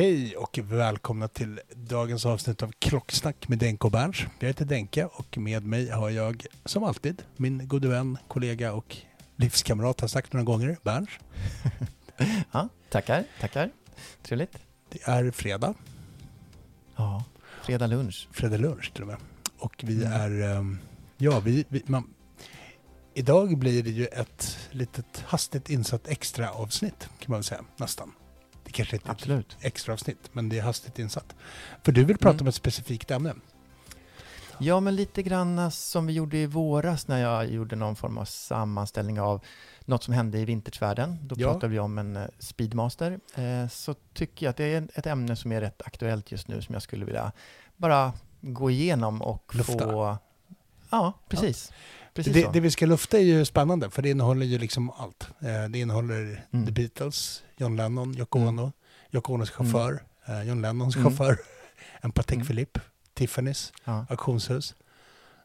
Hej och välkomna till dagens avsnitt av Klocksnack med Denke och Berns. Jag heter Denke och med mig har jag som alltid min gode vän, kollega och livskamrat har sagt några gånger, Berns. Ja, tackar, tackar. Trevligt. Det är fredag, Ja, fredag lunch. fredag lunch till och med. Och vi Mm. är, ehm, ja vi, vi man, idag blir det ju ett litet hastigt insatt extra avsnitt kan man väl säga, nästan. Kanske ett Absolut. extra avsnitt, men det är hastigt insatt. För du vill prata Mm. om ett specifikt ämne. Ja, men lite grann som vi gjorde i våras när jag gjorde någon form av sammanställning av något som hände i vintertvärlden. Då Ja. pratade vi om en eh, Speedmaster. Eh, Så tycker jag att det är ett ämne som är rätt aktuellt just nu som jag skulle vilja bara gå igenom och Lufta. få... Ja, precis. Precis Det, så. det vi ska lufta är ju spännande, för det innehåller ju liksom allt. Eh, Det innehåller Mm. The Beatles, John Lennon, Yoko Mm. Ono, Yoko Onos chaufför, eh, John Lennons Mm. chaufför, en Patek Mm. Philippe, Tiffany's, Ja, auktionshus,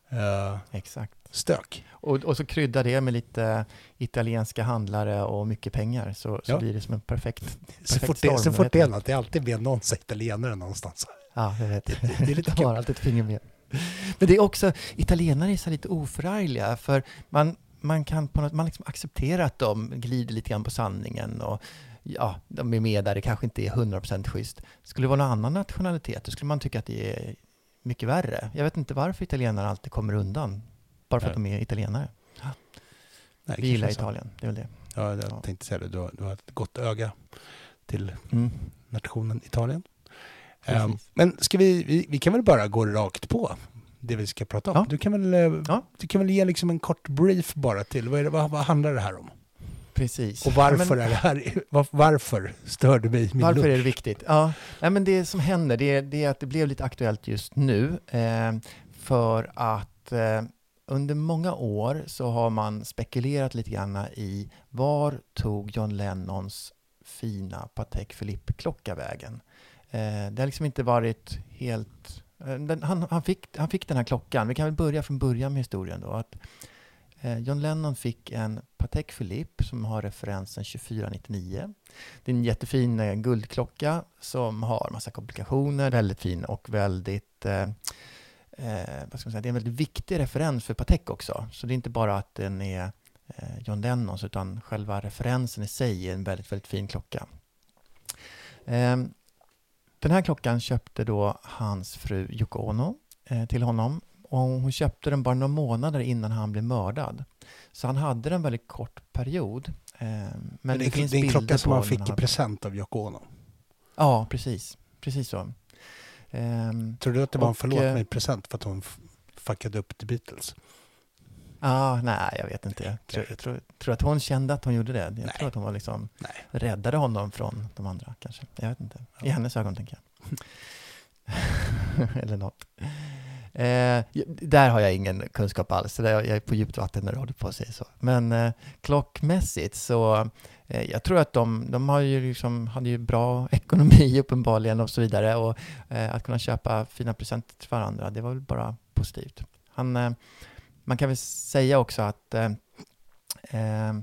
eh, exakt. stök. Och, och så krydda det med lite italienska handlare och mycket pengar så, så Ja. blir det som en perfekt... Så Perfekt fort, det, storm, så fort det är det? något, det är alltid med någon italienare någonstans. Ja, jag vet. Det är lite De kul. har alltid ett finger med. Men det är också, italienare är så lite oförargliga för man, man kan på något, man liksom accepterar att de glider lite grann på sanningen och ja, de är med där det kanske inte är 100% schysst. Skulle det vara någon annan nationalitet, då skulle man tycka att det är mycket värre. Jag vet inte varför italienare alltid kommer undan, bara för att de är italienare. Nej, Vi gillar. Italien, det är väl det. Ja, jag Ja. tänkte säga det. Du har, du har ett gott öga till Mm. nationen Italien. Um, men ska vi, vi, vi kan väl bara gå rakt på det vi ska prata om. Ja. Du, kan väl, eh, Ja. du kan väl ge liksom en kort brief bara till. Vad, det, vad, vad handlar det här om? Precis. Och varför Ja, men- är det här, var, varför stör du mig min Varför är det lunch? viktigt? Ja, nej, men det som händer det är, det är att det blev lite aktuellt just nu. Eh, för att eh, under många år så har man spekulerat lite grann i var tog John Lennons fina Patek Philippe-klocka vägen? Eh, det har liksom inte varit helt... Eh, den, han, han, fick, han fick den här klockan. Vi kan väl börja från början med historien då. Att, eh, John Lennon fick en Patek Philippe som har referensen 2499. Det är en jättefin eh, guldklocka som har massa komplikationer, väldigt fin och väldigt eh, eh, vad ska man säga, det är en väldigt viktig referens för Patek också. Så det är inte bara att den är eh, John Lennons utan själva referensen i sig är en väldigt, väldigt fin klocka. Eh, den här klockan köpte då hans fru Yoko Ono eh, till honom och hon köpte den bara några månader innan han blev mördad. Så han hade den väldigt kort period. Eh, men det, det, finns det är en klocka som han fick i present av Yoko Ono. Ja, precis. Precis så. Ehm, Tror du att det var en Och, förlåt eh, mig-present för att hon fuckade upp The Beatles? Ah, nej, jag vet inte. Jag tror, jag tror, tror att hon kände att hon gjorde det. Jag Nej. tror att hon var liksom, Nej. räddade honom från de andra kanske. Jag vet inte. I hennes ögon tänker jag. Eller något. Eh, där har jag ingen kunskap alls, så där jag är på djupt vatten när du håller på att säga så. Men eh, klockmässigt så, eh, jag tror att de, de har ju liksom, hade ju bra ekonomi uppenbarligen och så vidare. Och eh, att kunna köpa fina presenter till varandra, det var väl bara positivt. Han, eh, man kan väl säga också att eh, eh,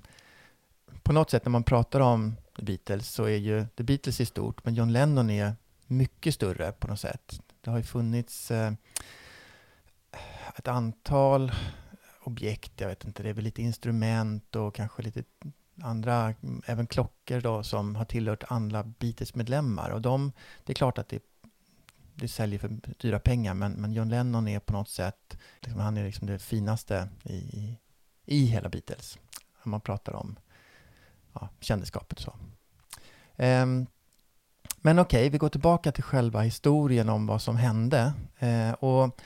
på något sätt när man pratar om The Beatles så är ju The Beatles är stort, men John Lennon är mycket större på något sätt. Det har ju funnits eh, ett antal objekt, jag vet inte, det är väl lite instrument och kanske lite andra, även klockor då, som har tillhört andra Beatles-medlemmar. Och de, det är klart att det, det säljer för dyra pengar, men, men John Lennon är på något sätt, liksom, han är liksom det finaste i, i, i hela Beatles. Om man pratar om ja, kändisskapet och så. Um, men okej, vi går tillbaka till själva historien om vad som hände. Eh, och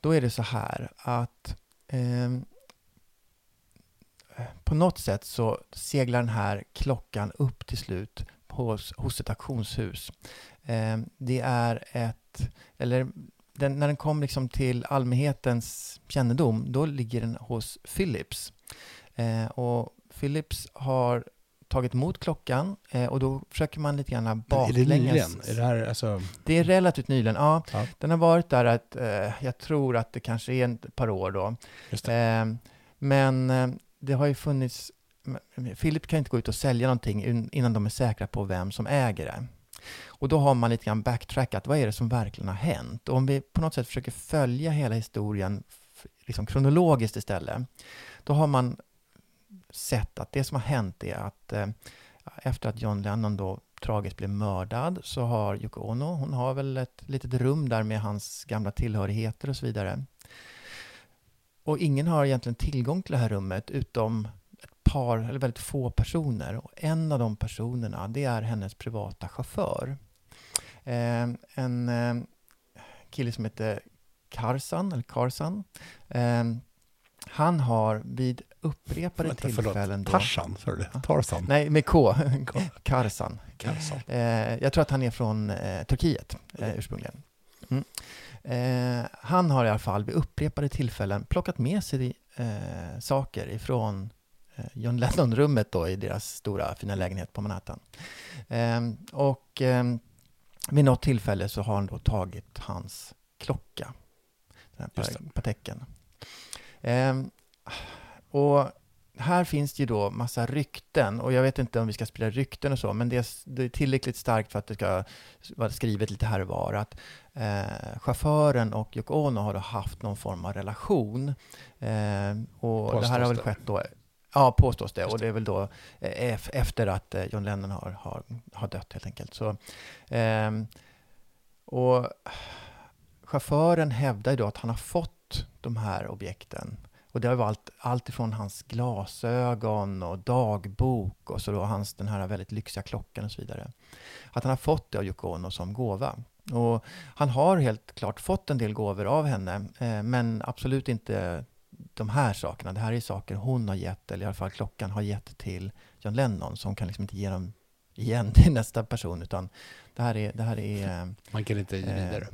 då är det så här att eh, på något sätt så seglar den här klockan upp till slut hos, hos ett auktionshus. Eh, det är ett, eller den, när den kom liksom till allmänhetens kännedom, då ligger den hos Philips. Eh, och Philips har tagit emot klockan eh, och då försöker man lite grann Men Är det baklänges... nyligen? Är det här alltså... Det är relativt nyligen, ja. Ja. Den har varit där att, eh, jag tror att det kanske är ett par år då. Just det. Eh, men eh, det har ju funnits, Philip kan inte gå ut och sälja någonting innan de är säkra på vem som äger det. Och då har man lite grann backtrackat, vad är det som verkligen har hänt? Och om vi på något sätt försöker följa hela historien liksom kronologiskt istället, då har man sett att det som har hänt är att eh, efter att John Lennon då tragiskt blev mördad så har Yoko Ono, hon har väl ett litet rum där med hans gamla tillhörigheter och så vidare. Och ingen har egentligen tillgång till det här rummet utom par, eller väldigt få personer. Och en av de personerna, det är hennes privata chaufför. Eh, en eh, kille som heter Karsan, eller Karsan. Eh, han har vid upprepade Vänta, tillfällen... då- Tarzan, sa du det? Tarzan? Nej, med K. Karsan. Karlsson. Eh, jag tror att han är från eh, Turkiet eh, ursprungligen. Mm. Eh, han har i alla fall vid upprepade tillfällen plockat med sig eh, saker ifrån John Lennon-rummet då i deras stora fina lägenhet på Manhattan. Eh, och eh, vid något tillfälle så har han då tagit hans klocka, den här Pateken. Eh, och här finns det ju då massa rykten och jag vet inte om vi ska sprida rykten och så, men det är, det är tillräckligt starkt för att det ska vara skrivet lite här och var att eh, chauffören och Yoko Ono har då haft någon form av relation. Eh, och det här har väl Påstås skett då Ja, påstås det. Och det är väl då eh, ef- efter att eh, John Lennon har, har, har dött helt enkelt. Så, ehm, och chauffören hävdar ju då att han har fått de här objekten. Och det har varit allt ifrån hans glasögon och dagbok och så då hans, den här väldigt lyxiga klockan och så vidare. Att han har fått det av Yoko Ono som gåva. Och han har helt klart fått en del gåvor av henne, eh, men absolut inte de här sakerna. Det här är saker hon har gett, eller i alla fall klockan har gett till John Lennon, så hon kan liksom inte ge dem igen till nästa person, utan det här är, det här är eh, Man kan inte ge Eh, vidare.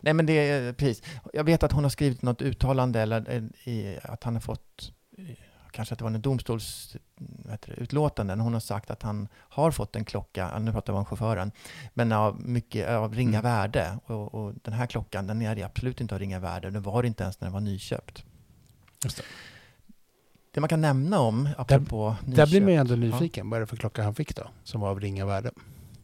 Nej men det är precis. Jag vet att hon har skrivit något uttalande eller eh, i, att han har fått eh, Kanske att det var en domstols vad heter det, utlåtande. Hon har sagt att han har fått en klocka, nu pratar vi om chauffören, men av, mycket, av ringa Mm. värde. Och, och den här klockan, den är absolut inte av ringa värde. Den var det inte ens när den var nyköpt. Just det. Det man kan nämna om, apropå Där blir man ju ändå nyfiken. Vad är det för klocka han fick då? Som var av ringa värde.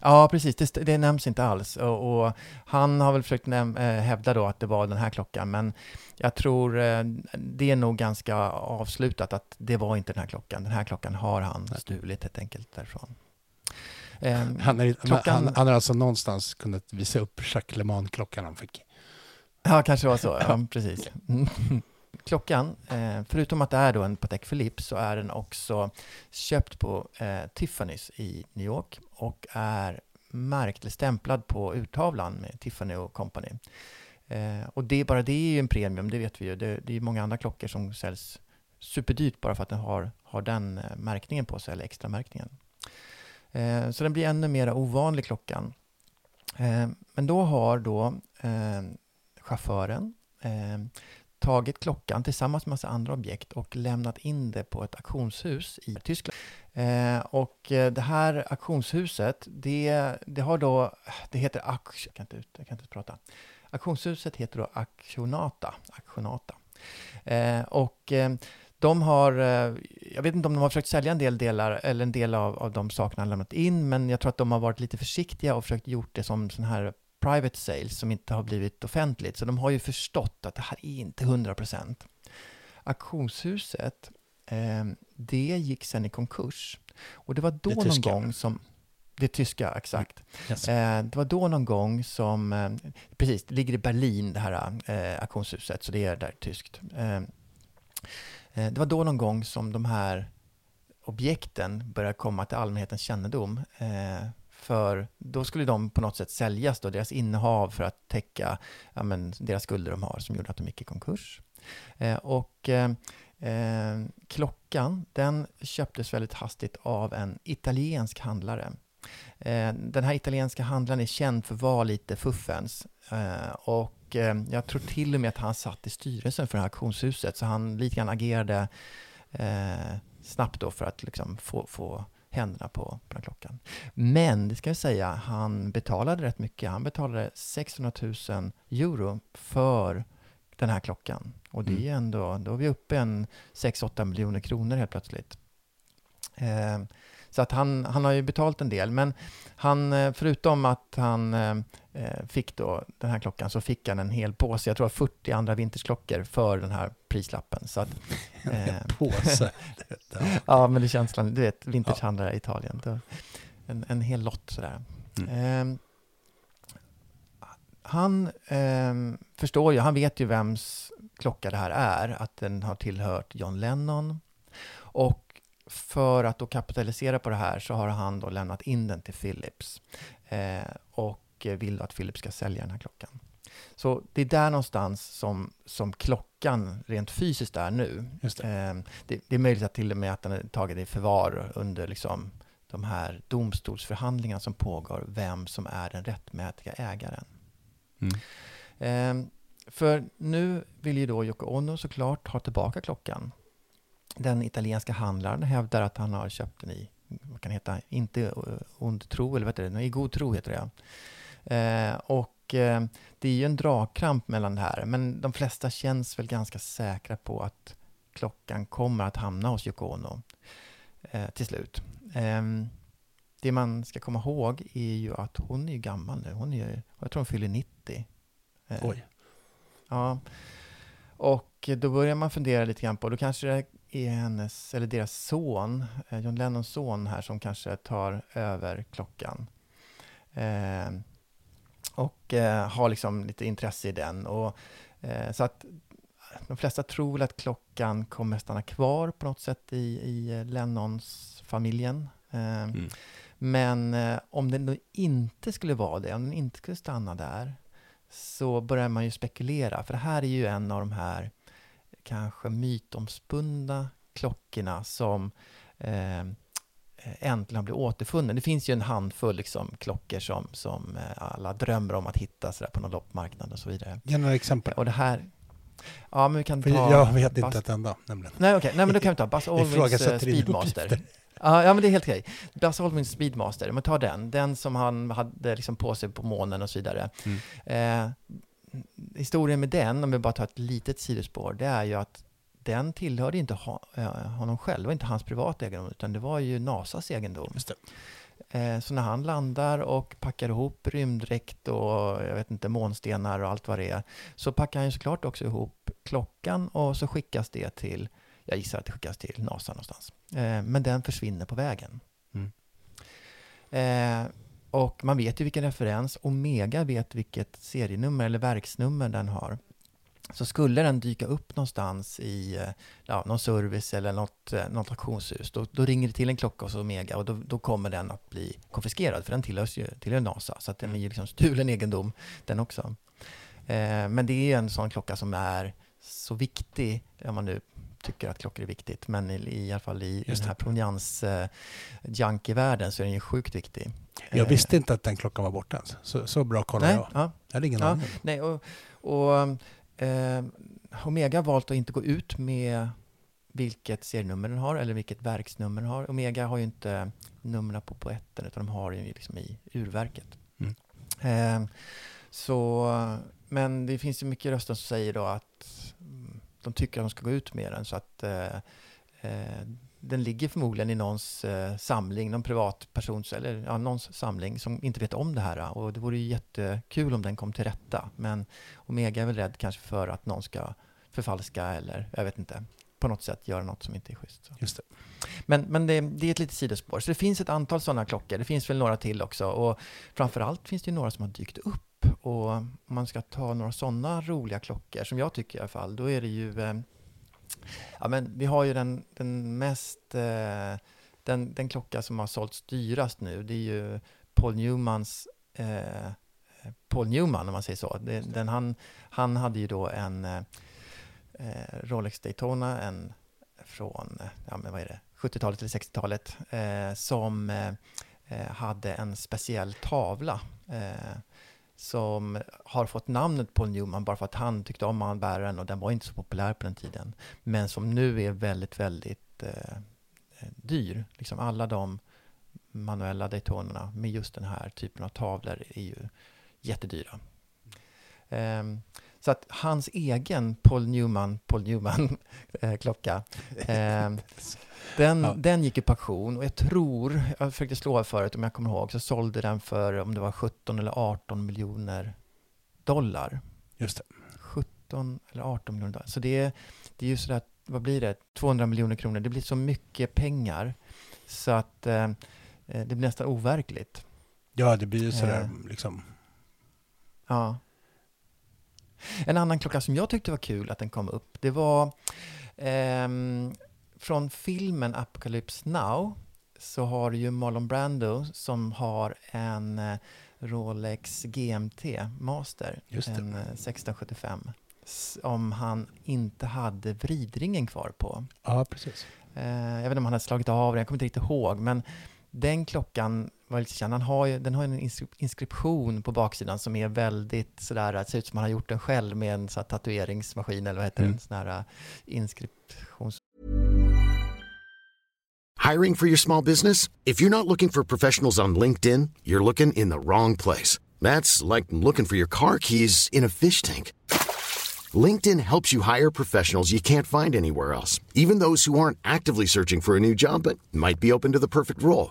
Ja, precis. Det, det nämns inte alls. Och, och han har väl försökt näm- eh, hävda då att det var den här klockan, men jag tror eh, det är nog ganska avslutat att det var inte den här klockan. Den här klockan har han stulit helt enkelt därifrån. Ehm, Han, är, klockan- han, han har alltså någonstans kunnat visa upp Jacques Le Mans-klockan han fick. Ja, kanske var så. Ja, precis. Klockan, eh, förutom att det är då en Patek Philippe, så är den också köpt på eh, Tiffany's i New York och är märkt eller stämplad på urtavlan med Tiffany och Company. Eh, och det, bara det är ju en premium, det vet vi ju. Det, det är många andra klockor som säljs superdyrt bara för att den har, har den eh, märkningen på sig, eller extra märkningen. Eh, så den blir ännu mer ovanlig klockan. Eh, men då har då eh, chauffören eh, tagit klockan tillsammans med massa andra objekt och lämnat in det på ett auktionshus i Tyskland. Eh, och eh, det här auktionshuset, det, det har då, det heter, jag kan inte, jag kan inte prata. Auktionshuset heter då Actionata. Actionata. Eh, och eh, de har, eh, jag vet inte om de har försökt sälja en del delar, eller en del av, av de sakerna de lämnat in, men jag tror att de har varit lite försiktiga och försökt gjort det som sån här private sales som inte har blivit offentligt. Så de har ju förstått att det här är inte 100%. Auktionshuset, eh, det gick sen i konkurs. Och det var då det någon gång som... Det tyska, exakt. Yes. Eh, det var då någon gång som, eh, precis, det ligger i Berlin det här eh, auktionshuset, så det är där tyskt. Eh, Eh, det var då någon gång som de här objekten började komma till allmänhetens kännedom. För då skulle de på något sätt säljas, då, deras innehav för att täcka ja, men, deras skulder de har som gjorde att de gick i konkurs. Eh, och eh, eh klockan, den köptes väldigt hastigt av en italiensk handlare. Eh, den här italienska handlaren är känd för att vara lite fuffens. Eh, och eh, jag tror till och med att han satt i styrelsen för det här auktionshuset, så han lite grann agerade eh, snabbt då för att liksom få, få händerna på, på den klockan. Men, det ska jag säga, han betalade rätt mycket. Han betalade 600 000 euro för den här klockan. Och det är mm. ändå, då är vi uppe en 6-8 miljoner kronor helt plötsligt. Eh, så att han, han har ju betalt en del, men han, eh, förutom att han eh, eh, fick då den här klockan så fick han en hel påse, jag tror 40 andra vintersklockor för den här prislappen. Så att, eh, påse? ja, men det känns, du vet, vintagehandlare i Italien. En, en hel lott sådär. Mm. Eh, han eh, förstår ju, han vet ju vems klocka det här är, att den har tillhört John Lennon. Och för att då kapitalisera på det här så har han då lämnat in den till Philips eh, och vill att Philips ska sälja den här klockan. Så det är där någonstans som, som klockan rent fysiskt är nu. Det. Eh, det, det. är möjligt att till och med att den är tagen i förvar under liksom de här domstolsförhandlingarna som pågår, vem som är den rättmätiga ägaren. Mm. Eh, för nu vill ju då Yoko Ono såklart ha tillbaka klockan. Den italienska handlaren hävdar att han har köpt den i, vad kan det heta, inte ond tro, eller vad heter det, i god tro heter det. Eh, och eh, det är ju en dragkramp mellan det här, men de flesta känns väl ganska säkra på att klockan kommer att hamna hos Yoko Ono eh, till slut. Ehm, det man ska komma ihåg är ju att hon är gammal nu. Hon är, jag tror hon fyller 90. Eh, Oj. Ja. Och då börjar man fundera lite grann på, då kanske det är hennes, eller deras son, eh, John Lennons son här, som kanske tar över klockan. Eh, och eh, har liksom lite intresse i den. Och, eh, så att de flesta tror väl att klockan kommer stanna kvar på något sätt i, i Lennons-familjen. Eh, mm. Men eh, om den inte skulle vara det, om den inte skulle stanna där, så börjar man ju spekulera. För det här är ju en av de här kanske mytomspunna klockorna som eh, äntligen blir återfunnen. Det finns ju en handfull liksom, klockor som, som eh, alla drömmer om att hitta så på någon loppmarknad och så vidare. Ge några exempel. Och det här, Ja, men vi kan För ta... Jag vet Bas... inte ett enda, nämligen. Nej. Okay. Nej, men då kan vi ta Buzz Aldrins uh, Speedmaster. Ja, ja, men det är helt okej. Buzz Aldrins Speedmaster, men ta den. Den som han hade liksom på sig på månen och så vidare. Mm. Eh, historien med den, om vi bara tar ett litet sidospår, det är ju att den tillhörde inte honom själv, det var inte hans privata egendom, utan det var ju NASAs egendom. Eh, så när han landar och packar ihop rymddräkt och jag vet inte, månstenar och allt vad det är, så packar han såklart också ihop klockan och så skickas det till, jag gissar att det skickas till NASA någonstans. Eh, men den försvinner på vägen. Mm. Och man vet ju vilken referens, Omega vet vilket serienummer eller verksnummer den har. Så skulle den dyka upp någonstans i eh, ja, någon service eller något, eh, något auktionshus, då, då ringer det till en klocka hos Omega och då, då kommer den att bli konfiskerad, för den tillhör ju tillhör NASA, så att den är ju liksom stulen egendom den också. Eh, men det är en sån klocka som är så viktig, om man nu tycker att klockor är viktigt, men i, i alla fall i, i den här provenians eh, junkie-världen så är den ju sjukt viktig. Jag Eh, visste inte att den klockan var borta ens. Så, så bra kollar nej, jag. ja, Jag hade ingen Ja, aning. nej, och, och eh, Omega har valt att inte gå ut med vilket serienummer den har eller vilket verksnummer den har. Omega har ju inte numren på poetten utan de har ju liksom i urverket. Mm. Eh, så, men det finns ju mycket röster som säger då att de tycker att de ska gå ut med den så att eh, eh, den ligger förmodligen i någons eh, samling, någon privatpersons eller ja, någons samling som inte vet om det här. Och det vore ju jättekul om den kom till rätta. Men Omega är väl rädd kanske för att någon ska förfalska eller jag vet inte, på något sätt göra något som inte är schysst. Så. Just det. Men, men det, det är ett litet sidospår. Så det finns ett antal sådana klockor. Det finns väl några till också. Och framförallt finns det ju några som har dykt upp. Och om man ska ta några sådana roliga klockor, som jag tycker i alla fall, då är det ju... Eh, ja, men vi har ju den, den mest... Eh, den, den klocka som har sålts dyrast nu, det är ju Paul Newmans... Eh, Paul Newman, om man säger så. Det, den, han, han hade ju då en eh, eh, Rolex Daytona, en från, ja men vad är det, 70-talet eller 60-talet, eh, som hade en speciell tavla eh, som har fått namnet Paul Newman bara för att han tyckte om att och den var inte så populär på den tiden. Men som nu är väldigt, väldigt eh, eh, dyr. Liksom alla de manuella Daytonerna med just den här typen av tavlor är ju jättedyra. Ehm, så att hans egen Paul Newman, Paul Newman eh, ehm, den, Ja. den gick på auktion och jag tror, jag försökte slå förut om jag kommer ihåg, så sålde den för om det var 17 eller 18 miljoner dollar. Just det. 17 eller 18 miljoner dollar. Så det är, det är ju sådär, vad blir det, 200 miljoner kronor. Det blir så mycket pengar så att eh, eh, det blir nästan overkligt. Ja, det blir ju sådär Eh. liksom. Ja. En annan klocka som jag tyckte var kul att den kom upp, det var ehm, från filmen Apocalypse Now så har du ju Marlon Brando som har en eh, Rolex GMT Master, en eh, 1675, som han inte hade vridringen kvar på. Ja, precis. Eh, jag vet inte om han hade slagit av den, jag kommer inte riktigt ihåg. Men den klockan var lite känd. Han har ju, den har en inskri- inskription på baksidan som är väldigt sådär, det ser ut som han har gjort den själv med en sån här tatueringsmaskin eller vad heter Mm. den? Sån här uh, inskriptions... Hiring for your small business? If you're not looking for professionals on LinkedIn, you're looking in the wrong place. That's like looking for your car keys in a fish tank. LinkedIn helps you hire professionals you can't find anywhere else, even those who aren't actively searching for a new job but might be open to the perfect role.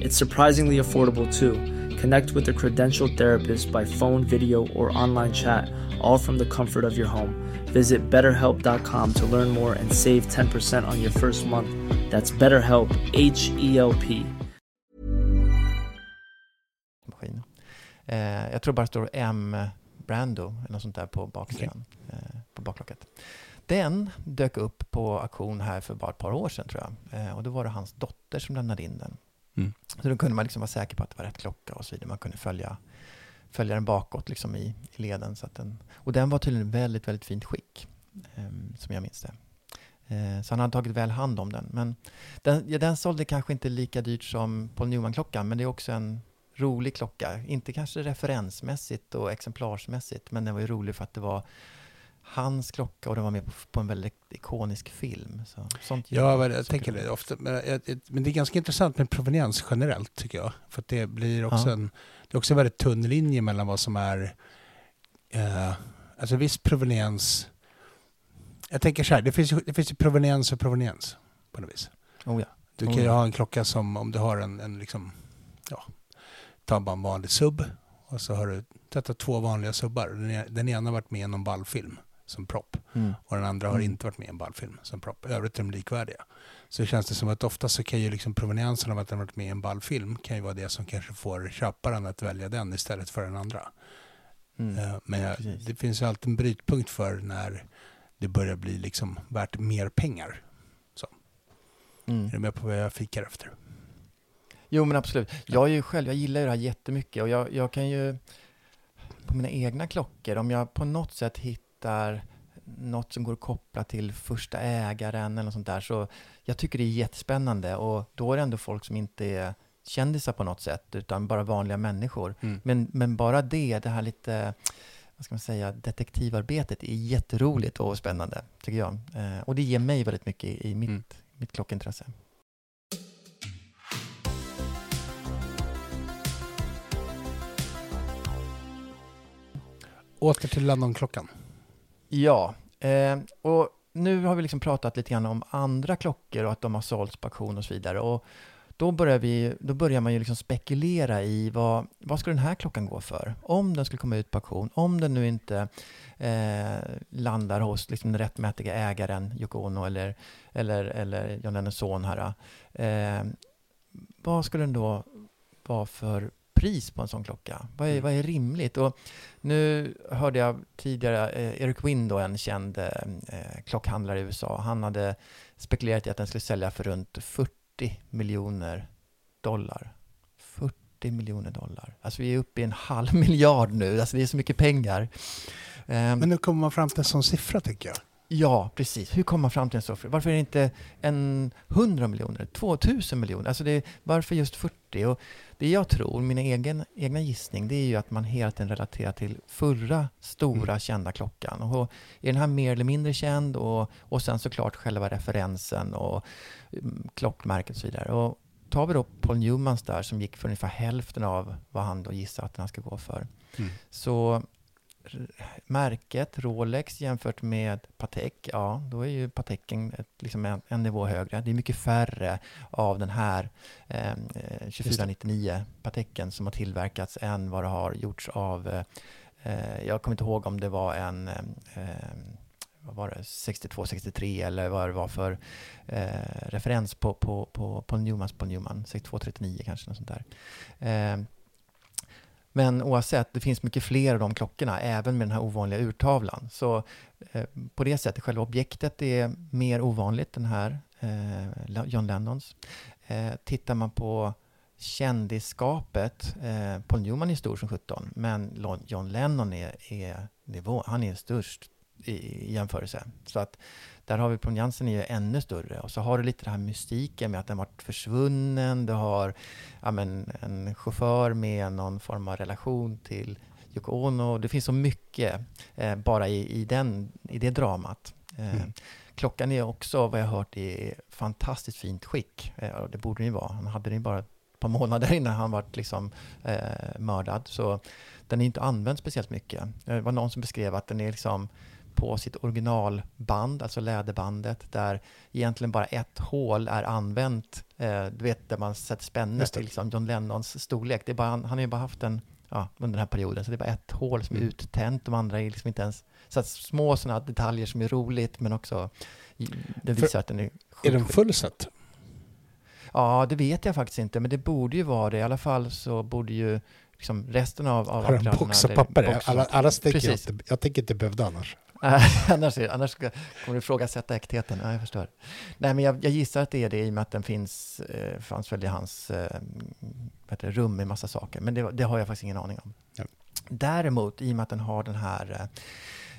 It's surprisingly affordable too. Connect with a credentialed therapist by phone, video, or online chat, all from the comfort of your home. Visit betterhelp.com to learn more and save 10% on your first month. That's BetterHelp, H E L P. maskin. Eh, jag tror bara det står M Brando eller något sånt där på baksidan, eh, på baklocket. Den dök upp på auktion här för bara ett par år sedan tror jag. Eh, och då var det hans dotter som lämnade in den. Mm. Så då kunde man liksom vara säker på att det var rätt klocka och så vidare. Man kunde följa, följa den bakåt liksom i, i leden. Så att den, och den var tydligen i väldigt, väldigt fint skick, eh, som jag minns det. Eh, så han hade tagit väl hand om den. Men den, ja, den sålde kanske inte lika dyrt som Paul Newman-klockan, men det är också en rolig klocka. Inte kanske referensmässigt och exemplarsmässigt, men den var ju rolig för att det var hans klocka och den var med på, på en väldigt ikonisk film. Så, sånt Ja, men jag så tänker det ofta. Men, jag- jag- men det är ganska intressant med proveniens generellt tycker jag. För det blir också Ja. en, det är också en väldigt tunn linje mellan vad som är, eh, alltså viss proveniens, jag tänker så här, det finns ju, det finns ju proveniens och proveniens på något vis. Oh, ja. Du Oh, kan ju ja. ha en klocka som om du har en, en liksom, ja, ta bara en vanlig sub och så har du tvättat två vanliga subbar. Den, e- den ena har varit med i någon ballfilm. Som propp. Mm. Och den andra har Mm. inte varit med i en ballfilm som propp. I övrigt är de likvärdiga. Så känns det som att ofta så kan ju liksom proveniensen av att den varit med i en ballfilm kan ju vara det som kanske får köparen att välja den istället för den andra. Mm. Eh, Men jag, det finns ju alltid en brytpunkt för när det börjar bli liksom värt mer pengar. Mm. Är du med på vad jag fikar efter? Jo, men absolut. Jag är ju själv, jag gillar ju det här jättemycket och jag, jag kan ju på mina egna klockor, om jag på något sätt hittar något som går att koppla till första ägaren eller något sånt där, så jag tycker det är jättespännande och då är det ändå folk som inte är kändisar på något sätt, utan bara vanliga människor. Mm. Men, men bara det, det här lite, vad ska man säga, detektivarbetet är jätteroligt och spännande, tycker jag. Eh, och det ger mig väldigt mycket i, i mitt, Mm. mitt klockintresse. Åter till Londonklockan. Ja, eh, och nu har vi liksom pratat lite grann om andra klockor och att de har sålts på auktion och så vidare. Och då börjar, vi, då börjar man ju liksom spekulera i vad, vad ska den här klockan gå för? Om den skulle komma ut på auktion, om den nu inte eh, landar hos liksom den rättmätiga ägaren Yoko Ono eller, eller, eller John Lennons son här. Eh, vad skulle den då vara för pris på en sån klocka? Vad är, Mm. vad är rimligt? Och nu hörde jag tidigare eh, Eric då, en känd eh, klockhandlare i USA, han hade spekulerat i att den skulle sälja för runt 40 miljoner dollar. 40 miljoner dollar. Alltså vi är uppe i en halv miljard nu, alltså det är så mycket pengar. Eh, Men nu kommer man fram till en sån siffra tycker jag. Ja, precis. Hur kommer man fram till en siffra? Varför är det inte en 100 miljoner, 2000 miljoner? Alltså det, varför just 40? Och det jag tror, min egen, egna gissning, det är ju att man hela tiden relaterar till förra stora Mm. kända klockan. Och är den här mer eller mindre känd? Och, och sen såklart själva referensen och mm, klockmärket och så vidare. Och tar vi då Paul Newmans där som gick för ungefär hälften av vad han då gissar att den här ska gå för. Mm. Så märket Rolex jämfört med Patek, ja, då är ju Pateken ett, liksom en, en nivå högre. Det är mycket färre av den här eh, eh, 2499 Pateken som har tillverkats än vad det har gjorts av, eh, eh, jag kommer inte ihåg om det var en eh, vad var det, 62, 63 eller vad det var för eh, referens på, på, på, på Newmans på Newman, 62, 39 kanske, något sånt där. Eh, men oavsett, det finns mycket fler av de klockorna, även med den här ovanliga urtavlan. Så eh, på det sättet, själva objektet är mer ovanligt, den här eh, John Lennons. Eh, tittar man på kändisskapet, eh, Paul Newman är stor som 17, men John Lennon är, är nivå, han är störst i, i jämförelse. Så att där har vi prominensen är ju ännu större. Och så har du lite det här mystiken med att den varit försvunnen. Du har ja, men, en chaufför med någon form av relation till Yoko Ono. Det finns så mycket eh, bara i, i, den, i det dramat. Eh, Mm. Klockan är också, vad jag har hört, i fantastiskt fint skick. Eh, det borde den ju vara. Han hade den ju bara ett par månader innan han var liksom, eh, mördad. Så den är inte använd speciellt mycket. Det var någon som beskrev att den är liksom på sitt originalband, alltså läderbandet, där egentligen bara ett hål är använt. Eh, du vet, där man sätter spännet till liksom John Lennons storlek. Det är bara, han han har ju bara haft en ja, under den här perioden, så det är bara ett hål som är Mm. uttänt. De andra är liksom inte ens... Så att små sådana detaljer som är roligt, men också det visar För- att den är Är sjukt den fullsatt? Ja, det vet jag faktiskt inte, men det borde ju vara det. I alla fall så borde ju liksom resten av, av Har den applåderna, box och papper? Alla, alla tänker jag, jag tänker inte behövda annars. annars, annars kommer du ifrågasätta äktheten. Ja, jag förstår. Nej, men jag, jag gissar att det är det i och med att den finns, eh, fanns väl i hans eh, det, rum med massa saker. Men det, det har jag faktiskt ingen aning om. Ja. Däremot, i och med att den har den här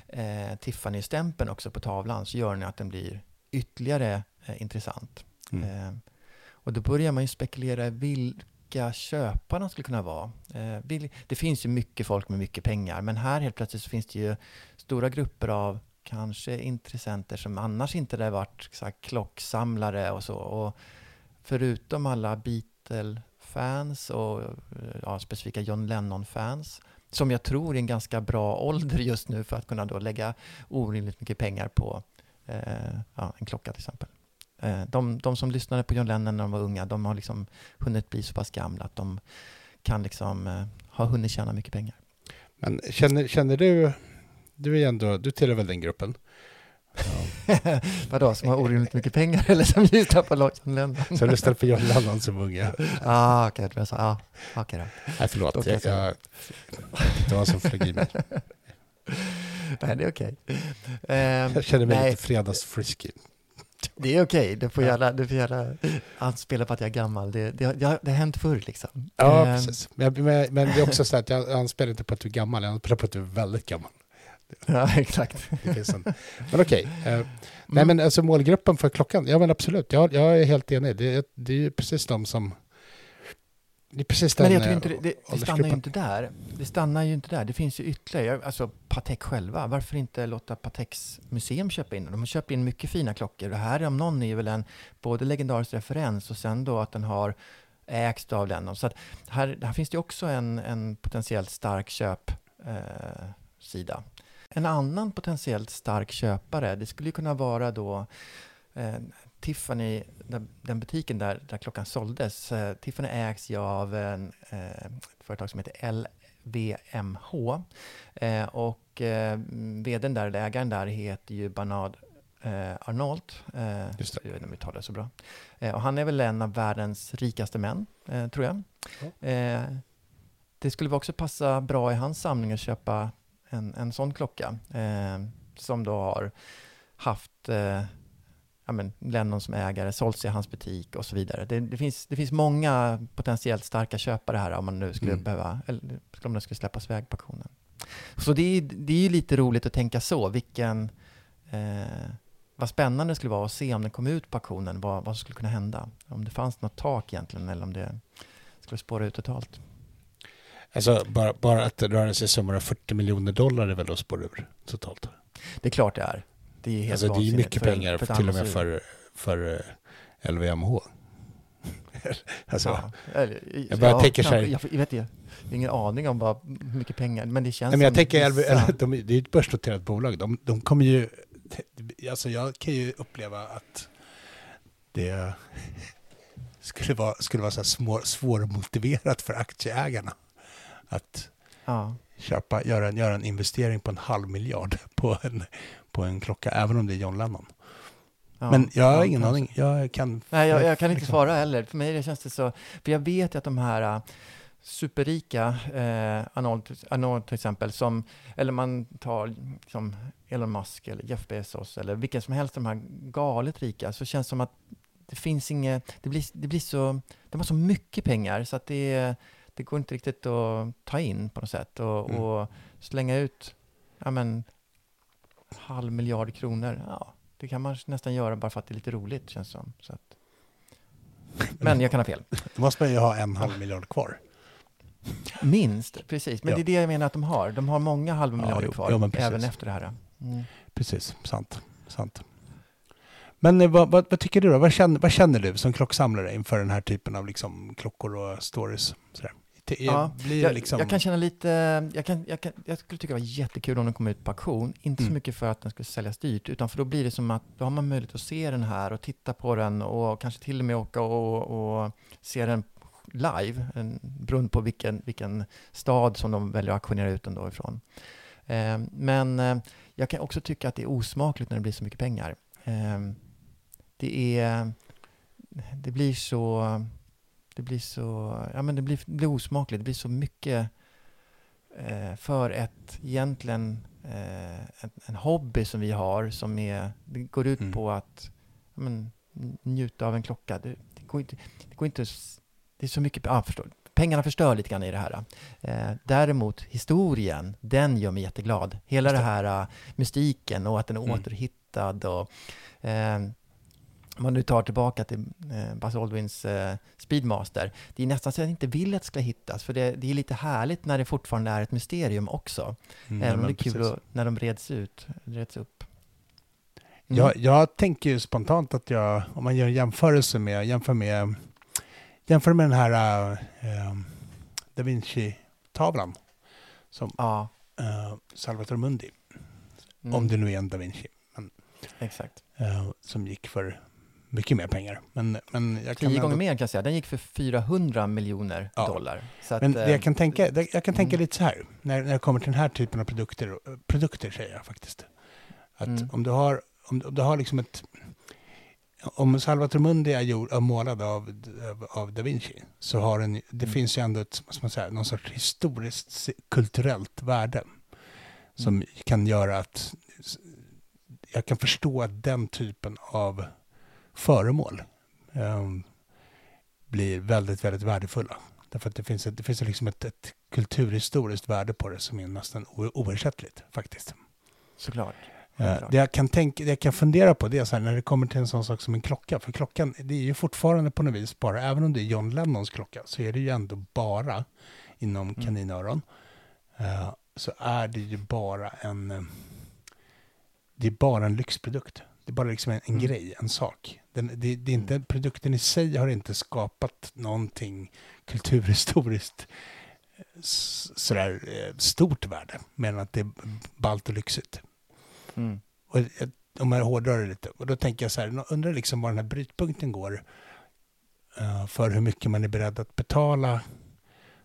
eh, Tiffany-stämpeln också på tavlan, så gör den att den blir ytterligare eh, intressant. Mm. Eh, och då börjar man ju spekulera i vilka köparna skulle kunna vara. Eh, det finns ju mycket folk med mycket pengar, men här helt plötsligt så finns det ju stora grupper av kanske intressenter som annars inte hade varit så här, klocksamlare och så. Och förutom alla Beatle-fans och ja, specifika John Lennon-fans, som jag tror är en ganska bra ålder just nu för att kunna då lägga orimligt mycket pengar på eh, ja, en klocka till exempel. Eh, de, de som lyssnade på John Lennon när de var unga, de har liksom hunnit bli så pass gamla att de kan liksom eh, ha hunnit tjäna mycket pengar. Men känner, känner du, du är ändå, du tillhör väl den gruppen? Vadå, som har orimligt mycket pengar eller som lyssnar på John Lennon? Som lyssnade på John Lennon som unga. ah, okej, okay, ja, okej okay då. Nej, förlåt. Jag, jag, det var som flög i mig. Nej, det är okej. Okay. Um, jag känner mig nej. lite fredagsfrisky. Det är okej, okay. du får gärna, du får gärna anspela på att jag är gammal. Det, det, det, det har hänt förr liksom. Ja, um, precis. Men, men, men, det är också så att jag anspelar inte på att du är gammal, jag anspelar på att du är väldigt gammal. Ja, exakt. En, men okej. Okay. Uh, nej, men alltså målgruppen för klockan, ja men absolut, jag, jag är helt enig. Det, det är ju precis de som det är precis den Men jag tror inte det, det, det stannar ju inte där. Det stannar ju inte där. Det finns ju ytterligare, alltså Patek själva. Varför inte låta Pateks museum köpa in De har köpt in mycket fina klockor. Det här om någon är väl en både legendarisk referens och sen då att den har ägts av den. Så att här, här finns det också en, en potentiellt stark köpsida. Eh, en annan potentiellt stark köpare, det skulle kunna vara då eh, Tiffany, den butiken där, där klockan såldes, eh, Tiffany ägs ju av en, eh, ett företag som heter LVMH. Eh, och eh, vdn där, eller ägaren där, heter ju Bernard eh, Arnault. Eh, Just det. Jag vet inte om vi det så bra. Eh, och han är väl en av världens rikaste män, tror jag. Mm. det skulle också passa bra i hans samling att köpa en, en sån klocka, som då har haft ja, men Lennon som ägare, sålts i hans butik och så vidare. Det, det, finns, det finns många potentiellt starka köpare här om man nu skulle mm. behöva, eller om det skulle släppas iväg på auktionen. Så det är, det är ju lite roligt att tänka så, vilken, eh, vad spännande det skulle vara att se om den kom ut på auktionen, vad, vad som skulle kunna hända. Om det fanns något tak egentligen, eller om det skulle spåra ut totalt. Alltså bara, bara att det rör sig om 40 miljoner dollar är väl att spåra ur totalt? Det är klart det är. Det är helt alltså, det är mycket för, pengar för till och med för, för eh, LVMH. alltså, ja, eller, jag bara ja, tänker så här. Jag, jag, vet har ingen aning om vad, hur mycket pengar, men det känns Nej, men jag tänker, vissa... de, det är ett börsnoterat bolag. De, de kommer ju, alltså jag kan ju uppleva att det skulle vara, skulle vara så här svårmotiverat för aktieägarna att ja. köpa, göra, en, göra en investering på en halv miljard på en, på en klocka, även om det är John Lennon. Ja, men jag har ingen aning. Jag kan, Nej, jag, jag kan inte liksom. svara heller. För mig det känns det så, för jag vet ju att de här uh, superrika, eh, Arnold, Arnold till exempel, som, eller man tar liksom Elon Musk eller Jeff Bezos eller vilken som helst av de här galet rika, så känns det som att det finns inget, det blir, det blir så, de har så mycket pengar så att det, det går inte riktigt att ta in på något sätt och, mm. och slänga ut, ja men halv miljard kronor. Ja, det kan man nästan göra bara för att det är lite roligt, känns som. Så att... Men jag kan ha fel. Då måste man ju ha en halv miljard kvar. Minst, precis. Men ja. det är det jag menar att de har. De har många halva miljarder ja, kvar, ja, även efter det här. Mm. Precis, sant. sant. Men eh, vad, vad, vad, tycker du då? Vad känner, vad känner du som klocksamlare inför den här typen av liksom, klockor och stories? Sådär? Ja, jag, liksom... jag, kan känna lite, jag, kan, jag, kan, jag skulle tycka det var jättekul om den kom ut på auktion. Inte mm. så mycket för att den skulle säljas dyrt, utan för då blir det som att då har man möjlighet att se den här och titta på den och kanske till och med åka och, och se den live, beroende på vilken, vilken stad som de väljer att auktionera ut den då ifrån. Eh, men eh, jag kan också tycka att det är osmakligt när det blir så mycket pengar. Eh, det, är, det blir så det blir så, ja men det blir, det blir osmakligt. Det blir så mycket eh, för ett, egentligen, eh, en, en, hobby som vi har som är, det går ut mm. på att ja, men, njuta av en klocka. Det, det, går inte, det går inte, det är så mycket, ja, förstår, pengarna förstör lite grann i det här. Eh, däremot historien, den gör mig jätteglad. Hela det här uh, mystiken och att den är mm. återhittad och eh, om man nu tar tillbaka till eh, Buzz Aldrins eh, Speedmaster, det är nästan så att jag inte vill att det ska hittas, för det, det är lite härligt när det fortfarande är ett mysterium också. Mm, Även om det är kul att, när de reds ut, reds upp. Mm. Jag, jag tänker ju spontant att jag, om man gör en jämförelse med, jämför med, jämför med den här äh, Da Vinci-tavlan som ja. äh, Salvatore Mundi, mm. om det nu är en Da Vinci. Men, Exakt. Äh, som gick för mycket mer pengar. Men, men jag kan Tio ändå- gånger mer kan jag säga. Den gick för 400 miljoner Ja. dollar. Att, Men det eh, jag kan tänka, jag kan tänka mm. lite så här, när, när det kommer till den här typen av produkter, eh, produkter säger jag faktiskt. Att Mm. om du har, om, om du har liksom ett, om Salvator Mundi är, gjord, är målad av, av, da Vinci, så har den, det Mm. finns ju ändå ett, vad ska man säga, någon sorts historiskt kulturellt värde som Mm. kan göra att jag kan förstå att den typen av föremål ehm, blir väldigt, väldigt värdefulla. Därför att det finns, ett, det finns liksom ett, ett kulturhistoriskt värde på det som är nästan oersättligt faktiskt. Såklart. Eh. Det jag, kan tänka, det jag kan fundera på det är så här, när det kommer till en sån sak som en klocka. För klockan, det är ju fortfarande på något vis bara, även om det är John Lennons klocka, så är det ju ändå bara inom Mm. kaninöron. eh, så är det ju bara en, eh, det är bara en lyxprodukt. Det är bara liksom en, en Mm. grej, en sak. Den, det, det är inte, produkten i sig har inte skapat någonting kulturhistoriskt eh, sådär eh, stort värde, men att det är ballt och lyxigt. Mm. Och om jag hårdrar det lite, och då tänker jag så här, undrar liksom var den här brytpunkten går eh, för hur mycket man är beredd att betala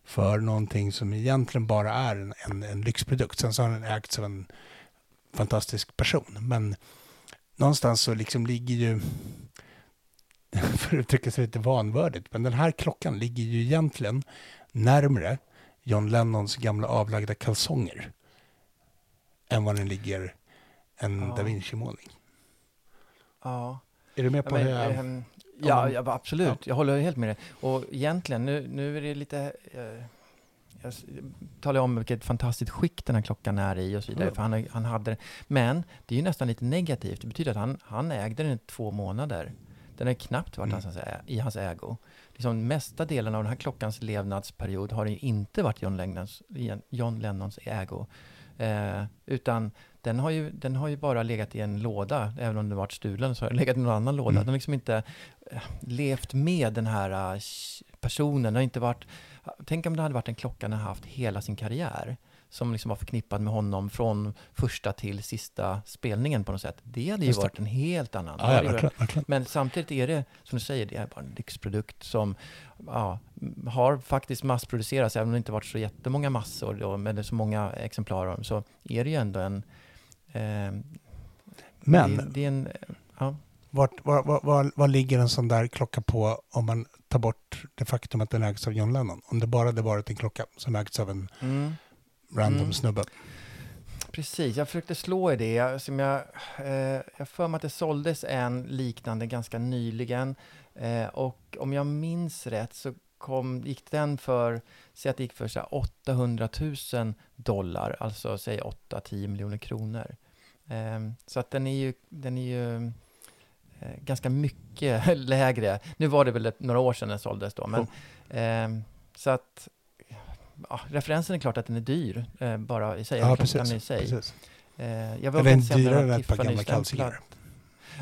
för någonting som egentligen bara är en, en, en lyxprodukt. Sen så har den ägts av en fantastisk person. Men någonstans så liksom ligger ju, för att uttrycka sig lite vanvördigt, men den här klockan ligger ju egentligen närmre John Lennons gamla avlagda kalsonger än vad den ligger en Ja. da Vinci-målning. Ja. Är du med Ja, på men, hur jag... ehm, ja, ja, absolut. Jag håller helt med dig. Och egentligen, nu, nu är det lite... Eh, jag talar om vilket fantastiskt skick den här klockan är i och så vidare. Mm. För han, han hade, men det är ju nästan lite negativt. Det betyder att han, han ägde den i två månader. Den har knappt varit Mm. hans, i hans ägo. Liksom mesta delen av den här klockans levnadsperiod har det ju inte varit John Lennons, John Lennons ägo. Eh, utan den har, ju, den har ju bara legat i en låda, även om den varit stulen så har den legat i någon annan låda. Mm. Den har liksom inte eh, levt med den här eh, personen. Den har inte varit, tänk om det hade varit en klocka har haft hela sin karriär. Som liksom var förknippad med honom från första till sista spelningen på något sätt. Det hade ju Just det. varit en helt annan. Ja, Det ja, verkligen. verkligen. men samtidigt är det, som du säger, det är bara en lyxprodukt som ja, har faktiskt massproducerats, även om det inte varit så jättemånga massor då, med det så många exemplar av dem, så är det ju ändå en... Eh, Men Det, det är en... Ja, vart, var, var, var, var ligger en sån där klocka på om man tar bort det faktum att den ägs av John Lennon? Om det bara hade varit en klocka som ägts av en mm, random Mm. snubbe. precis, jag försökte slå i det. Jag, som jag, eh, jag för mig att det såldes en liknande ganska nyligen. Eh, och om jag minns rätt så kom, gick den för, säg att det gick för så här 800 000 dollar, alltså säg 8-10 miljoner kronor. Eh, så att den är ju, den är ju ganska mycket lägre. Nu var det väl några år sedan den såldes då, men eh, så att ja, referensen är klart att den är dyr, eh, bara i sig, Ja, eller precis. i sig. precis. Eh, jag Eller vågar en dyrare än ett par gamla kalsingar.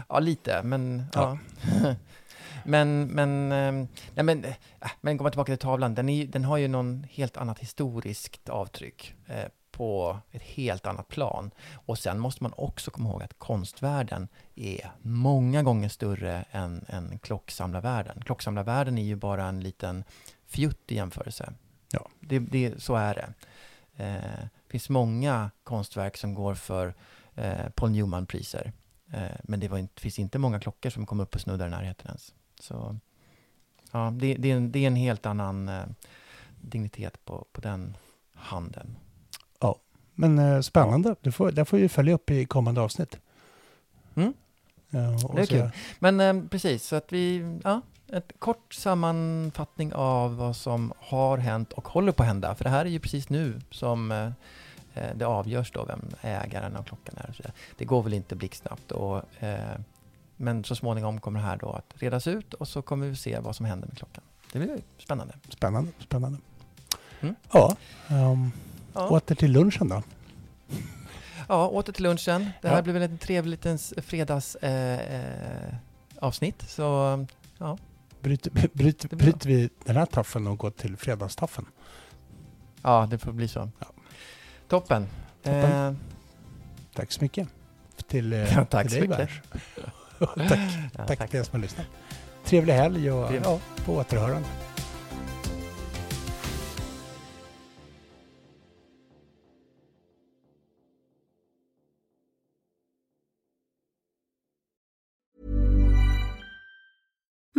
Ja, lite, men Ja. ja. men, men, ehm, nej, men, äh, men går man tillbaka till tavlan, den, är, den har ju någon helt annat historiskt avtryck eh, på ett helt annat plan. Och sen måste man också komma ihåg att konstvärlden är många gånger större än, än klocksamlarvärlden. Klocksamlarvärlden är ju bara en liten fjutt i jämförelse. Ja. Det, det, så är det. Eh, det finns många konstverk som går för eh, Paul Newman-priser. Eh, men det var inte, finns inte många klockor som kom upp och snuddar i närheten ens. Så ja, det, det, är, en, det är en helt annan eh, dignitet på, på den handeln. Men eh, spännande. Du får, där får vi följa upp i kommande avsnitt. Mm. Ja, Det är kul. Men eh, precis, så att vi, ja, ett kort sammanfattning av vad som har hänt och håller på att hända. För det här är ju precis nu som eh, eh, det avgörs då vem ägaren av klockan är. så. Det går väl inte blixtsnabbt. Och, eh, men så småningom kommer det här då att redas ut och så kommer vi se vad som händer med klockan. Det blir spännande. Spännande, spännande. Mm. Ja, ehm, Ja, åter till lunchen då. ja åter till lunchen. Det här Ja. blir väl en trevlig liten fredags eh, eh, avsnitt. Så ja, Bryter, bryter, bryter vi den här taffen och går till fredagstaffen? ja, det får bli så. Ja. Toppen. Toppen. Eh, Tack så mycket. Till, eh, Ja, tack till så dig, mycket. Bärs. tack, tack tack. till er som har lyssnat. Trevlig helg och ja, på återhörande.